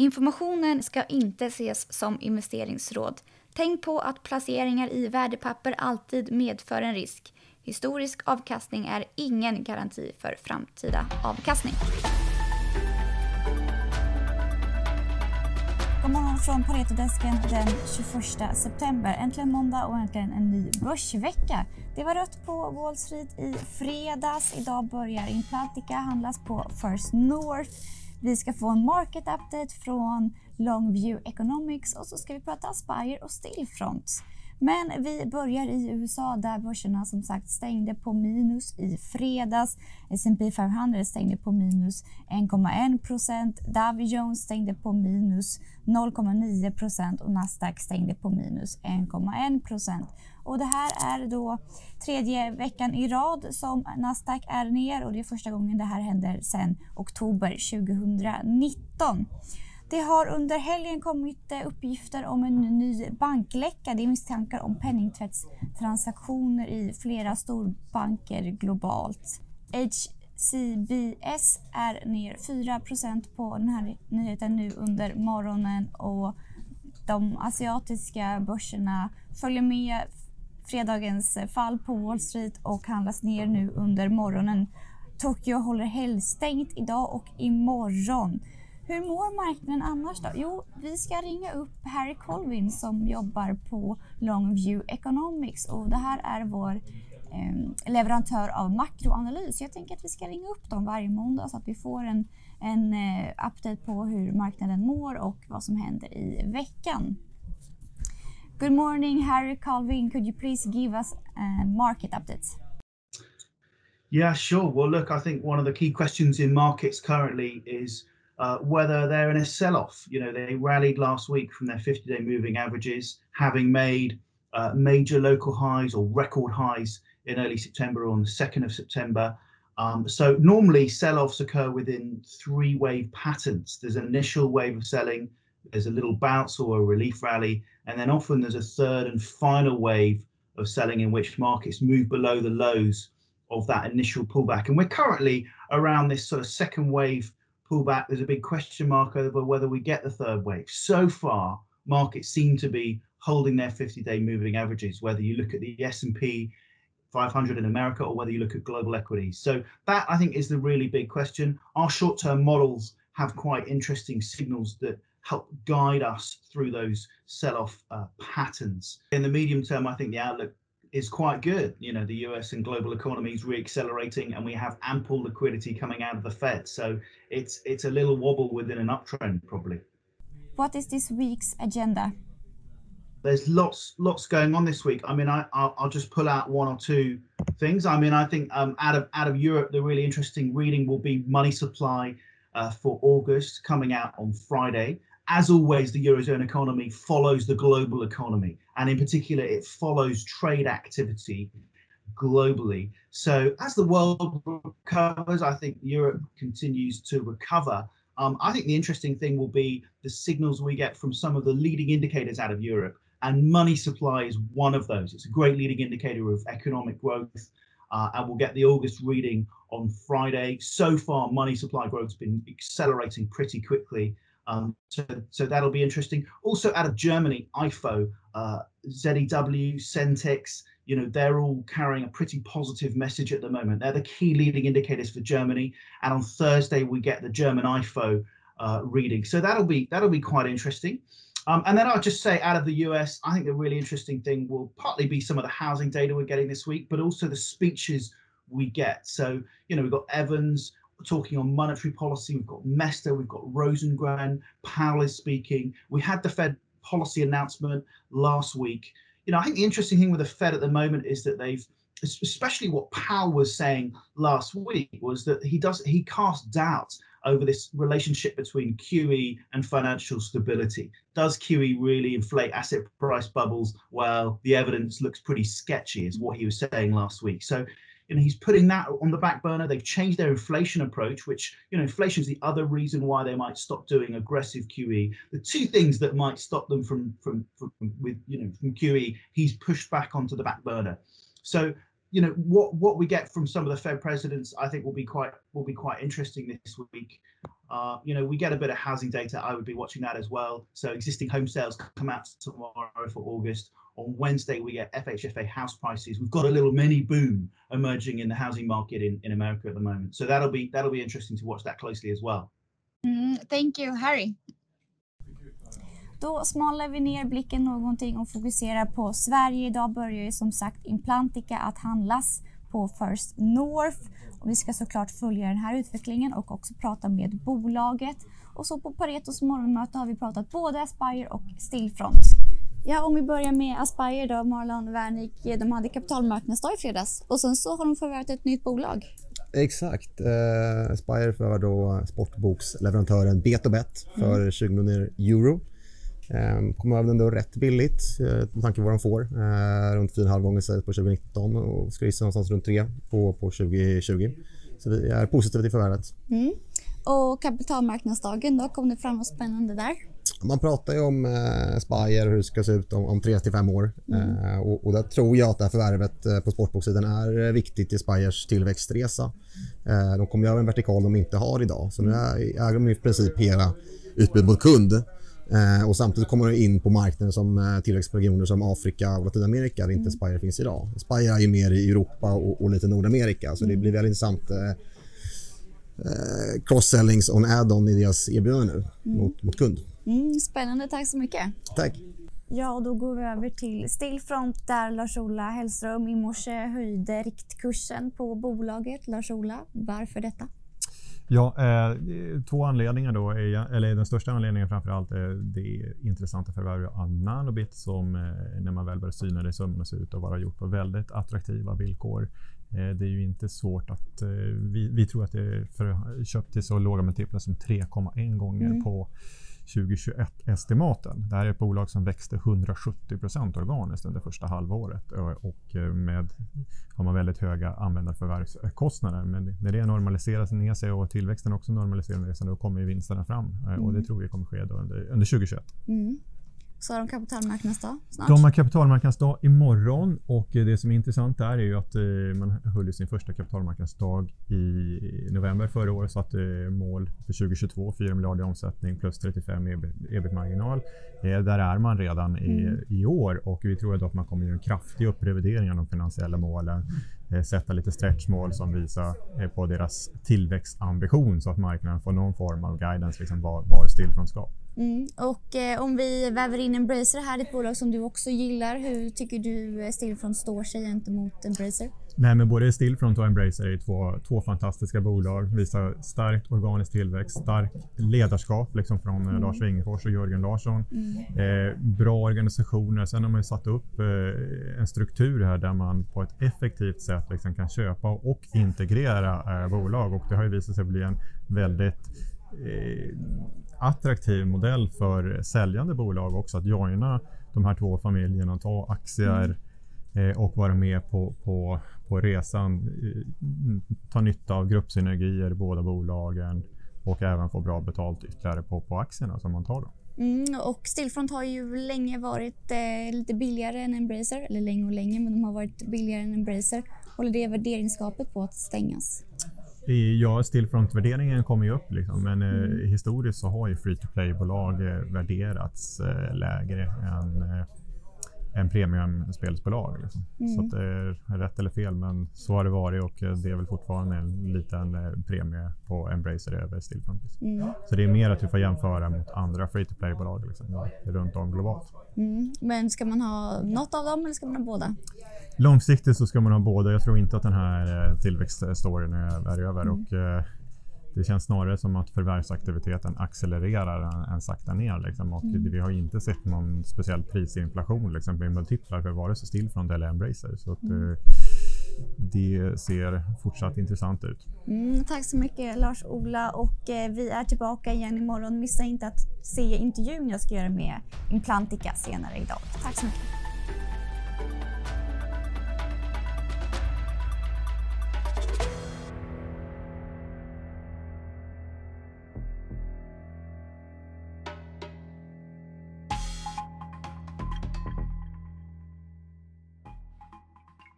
Informationen ska inte ses som investeringsråd. Tänk på att placeringar i värdepapper alltid medför en risk. Historisk avkastning är ingen garanti för framtida avkastning. God morgon från Paretodesken den 21 september. Äntligen måndag och äntligen en ny börsvecka. Det var rött på Wall Street i fredags. Idag börjar Implantica handlas på First North. Vi ska få en market update från Longview Economics och så ska vi prata Aspire och Stillfront. Men vi börjar i USA där börserna som sagt stängde på minus i fredags. S&P 500 stängde på minus 1,1 procent. Dow Jones stängde på minus 0,9 procent och Nasdaq stängde på minus 1,1 procent. Och det här är då tredje veckan i rad som Nasdaq är ner och det är första gången det här händer sedan oktober 2019. Det har under helgen kommit eh, uppgifter om en ny bankläcka. Det är misstankar om penningtvättstransaktioner i flera storbanker globalt. HCBS är ner 4% på den här nyheten nu under morgonen och de asiatiska börserna följer med fredagens eh, fall på Wall Street och handlas ner nu under morgonen. Tokyo håller helgstängt idag och imorgon. Hur mår marknaden annars då? Jo, vi ska ringa upp Harry Colvin som jobbar på Longview Economics och det här är vår eh, leverantör av makroanalys. Jag tänker att vi ska ringa upp dem varje måndag så att vi får en, en eh, update på hur marknaden mår och vad som händer i veckan. Good morning, Harry Calvin. Could you please give us uh, market updates? Yeah, sure. Well, look, I think one of the key questions in markets currently is uh, whether they're in a sell off. You know, they rallied last week from their 50 day moving averages, having made uh, major local highs or record highs in early September or on the 2nd of September. Um, so normally sell offs occur within three wave patterns. There's an initial wave of selling, there's a little bounce or a relief rally, and then often there's a third and final wave of selling in which markets move below the lows of that initial pullback. And we're currently around this sort of second wave pullback, there's a big question mark over whether we get the third wave. So far, markets seem to be holding their 50-day moving averages, whether you look at the S&P 500 in America or whether you look at global equities. So that I think is the really big question. Our short-term models have quite interesting signals that help guide us through those sell-off uh, patterns. In the medium term, I think the outlook is quite good. You know, the US and global economies re-accelerating, and we have ample liquidity coming out of the Fed. So it's it's a little wobble within an uptrend, probably. What is this week's agenda? There's lots lots going on this week. I mean, I I'll, I'll just pull out one or two things. I mean, I think um, out of out of Europe, the really interesting reading will be money supply uh, for August coming out on Friday as always, the Eurozone economy follows the global economy, and in particular, it follows trade activity globally. So, as the world recovers, I think Europe continues to recover. Um, I think the interesting thing will be the signals we get from some of the leading indicators out of Europe, and money supply is one of those. It's a great leading indicator of economic growth. Uh, and we'll get the August reading on Friday. So far, money supply growth has been accelerating pretty quickly. Um, so, so that'll be interesting. Also out of Germany, IFO, uh, ZEW, Centex, you know, they're all carrying a pretty positive message at the moment. They're the key leading indicators for Germany. And on Thursday, we get the German IFO uh, reading. So that'll be that'll be quite interesting. Um, and then I'll just say out of the US, I think the really interesting thing will partly be some of the housing data we're getting this week, but also the speeches we get. So, you know, we've got Evans, talking on monetary policy. We've got Mester, we've got Rosengren, Powell is speaking. We had the Fed policy announcement last week. You know, I think the interesting thing with the Fed at the moment is that they've, especially what Powell was saying last week, was that he does he cast doubt over this relationship between QE and financial stability. Does QE really inflate asset price bubbles? Well, the evidence looks pretty sketchy, is what he was saying last week. So you know, he's putting that on the back burner. They've changed their inflation approach, which, you know, inflation is the other reason why they might stop doing aggressive QE. The two things that might stop them from, from, from with, you know, from QE, he's pushed back onto the back burner. So, you know, what, what we get from some of the Fed presidents, I think will be quite, will be quite interesting this week. Uh, you know, we get a bit of housing data. I would be watching that as well. So existing home sales come out tomorrow for August. On Wednesday, we get FHFA house prices. We've got a little mini boom emerging in the housing market in, in America at the moment. So that'll be that'll be interesting to watch that closely as well. Mm, thank you, Harry. Då smalnar vi ner blicken någonting och fokuserar på Sverige. Idag börjar ju som sagt Implantica att handlas på First North. Och vi ska såklart följa den här utvecklingen och också prata med bolaget. Och så på Paretos morgonmöte har vi pratat både Aspire och Stillfront. Ja, om vi börjar med Aspire då, Marlon Wernick. De hade kapitalmarknadsdag i fredags och sen så har de förvärvat ett nytt bolag. Exakt. Eh, Aspire förvärvar då sportboksleverantören Betobet för mm. 20 miljoner euro. Eh, kommer över ändå rätt billigt eh, med tanke på vad de får. Eh, runt 4,5 gånger sales på 2019 och ska gissa någonstans runt 3 på, på 2020. Så vi är positiva till förvärvet. Mm. Och kapitalmarknadsdagen då, kom det fram något spännande där? Man pratar ju om eh, Spire och hur det ska se ut om, om 3 till 5 år. Mm. Eh, och, och där tror jag att det här förvärvet eh, på sportboksidan är eh, viktigt i Spires tillväxtresa. Eh, de kommer göra en vertikal de inte har idag. Så nu äger de i princip hela utbud mot kund. Eh, och samtidigt kommer de in på marknader som eh, tillväxtregioner som Afrika och Latinamerika där inte mm. Spire finns idag. Spire är ju mer i Europa och, och lite Nordamerika så det mm. blir väldigt intressant eh, eh, cross-sellings on add-on i deras erbjudande nu mm. mot, mot kund. Mm, spännande, tack så mycket. Tack. Ja, då går vi över till Stillfront där Lars-Ola Hellström i morse höjde riktkursen på bolaget. Lars-Ola, varför detta? Ja, eh, två anledningar då. Är, eller den största anledningen framför allt är det intressanta förvärvet av Nanobit som eh, när man väl börjar syna det i sömmarna ser ut att vara gjort på väldigt attraktiva villkor. Eh, det är ju inte svårt att... Eh, vi, vi, tror att det är för, köpt till så låga multiplar som 3,1 gånger mm. på 2021-estimaten. Det här är ett bolag som växte 170 procent organiskt under första halvåret och eh, med har man väldigt höga användarförvärvskostnader. Men när det normaliseras ner sig och tillväxten också normaliserar ner sig, då kommer vinsterna fram mm. och det mm. tror vi kommer ske under, under 2021. Mm. Så har de kapitalmarknadsdag snart. De har kapitalmarknadsdag imorgon och det som är intressant där är ju att eh, man höll sin första kapitalmarknadsdag i november förra året. Satte mål för 2022, 4 miljarder i omsättning plus 35 ebit-marginal. Eh, där är man redan i, mm. i år och vi tror att man kommer göra en kraftig upprevidering av de finansiella målen. Eh, sätta lite stretchmål som visar på deras tillväxtambition så att marknaden får någon form av guidance liksom var, var Stillfront ska. Mm. Och eh, om vi väver in Embracer här, ett bolag som du också gillar. Hur tycker du eh, Stillfront står sig gentemot Embracer? Nej, men både Stillfront och Embracer är två, två fantastiska bolag. Visar starkt organisk tillväxt, starkt ledarskap liksom från eh, mm. Lars Wingefors och Jörgen Larsson. Mm. Eh, bra organisationer. Sen har man satt upp eh, en struktur här där man på ett effektivt sätt liksom kan köpa och integrera eh, bolag och det har ju visat sig bli en väldigt attraktiv modell för säljande bolag också att joina de här två familjerna, ta aktier mm. eh, och vara med på, på, på resan. Ta nytta av gruppsynergier i båda bolagen och även få bra betalt ytterligare på, på aktierna som man tar. Då. Mm, och Stillfront har ju länge varit eh, lite billigare än Embracer, eller länge och länge, men de har varit billigare än Embracer. Håller det värderingsgapet på att stängas? Ja, Stillfront-värderingen kommer ju upp liksom, men eh, mm. historiskt så har ju free to play-bolag eh, värderats eh, lägre än, än premiumspelsbolag. Liksom. Mm. Så att det är rätt eller fel, men så har det varit och eh, det är väl fortfarande en liten eh, premie på Embracer över Stillfront. Liksom. Mm. Så det är mer att du får jämföra mot andra free to play-bolag liksom, runt om globalt. Mm. Men ska man ha något av dem eller ska man ha båda? Långsiktigt så ska man ha båda. Jag tror inte att den här eh, tillväxtstoryn är, över. Mm. Och, det känns snarare som att förvärvsaktiviteten accelererar än, än sakta ner. Liksom. Och mm. Vi har inte sett någon speciell prisinflation liksom, i multiplar för vare sig Stillfront eller Embracer. Så att, mm. Eh, det ser fortsatt intressant ut. Mm, tack så mycket Lars-Ola och eh, vi är tillbaka igen imorgon. Missa inte att se intervjun jag ska göra med Implantica senare idag. Tack så mycket.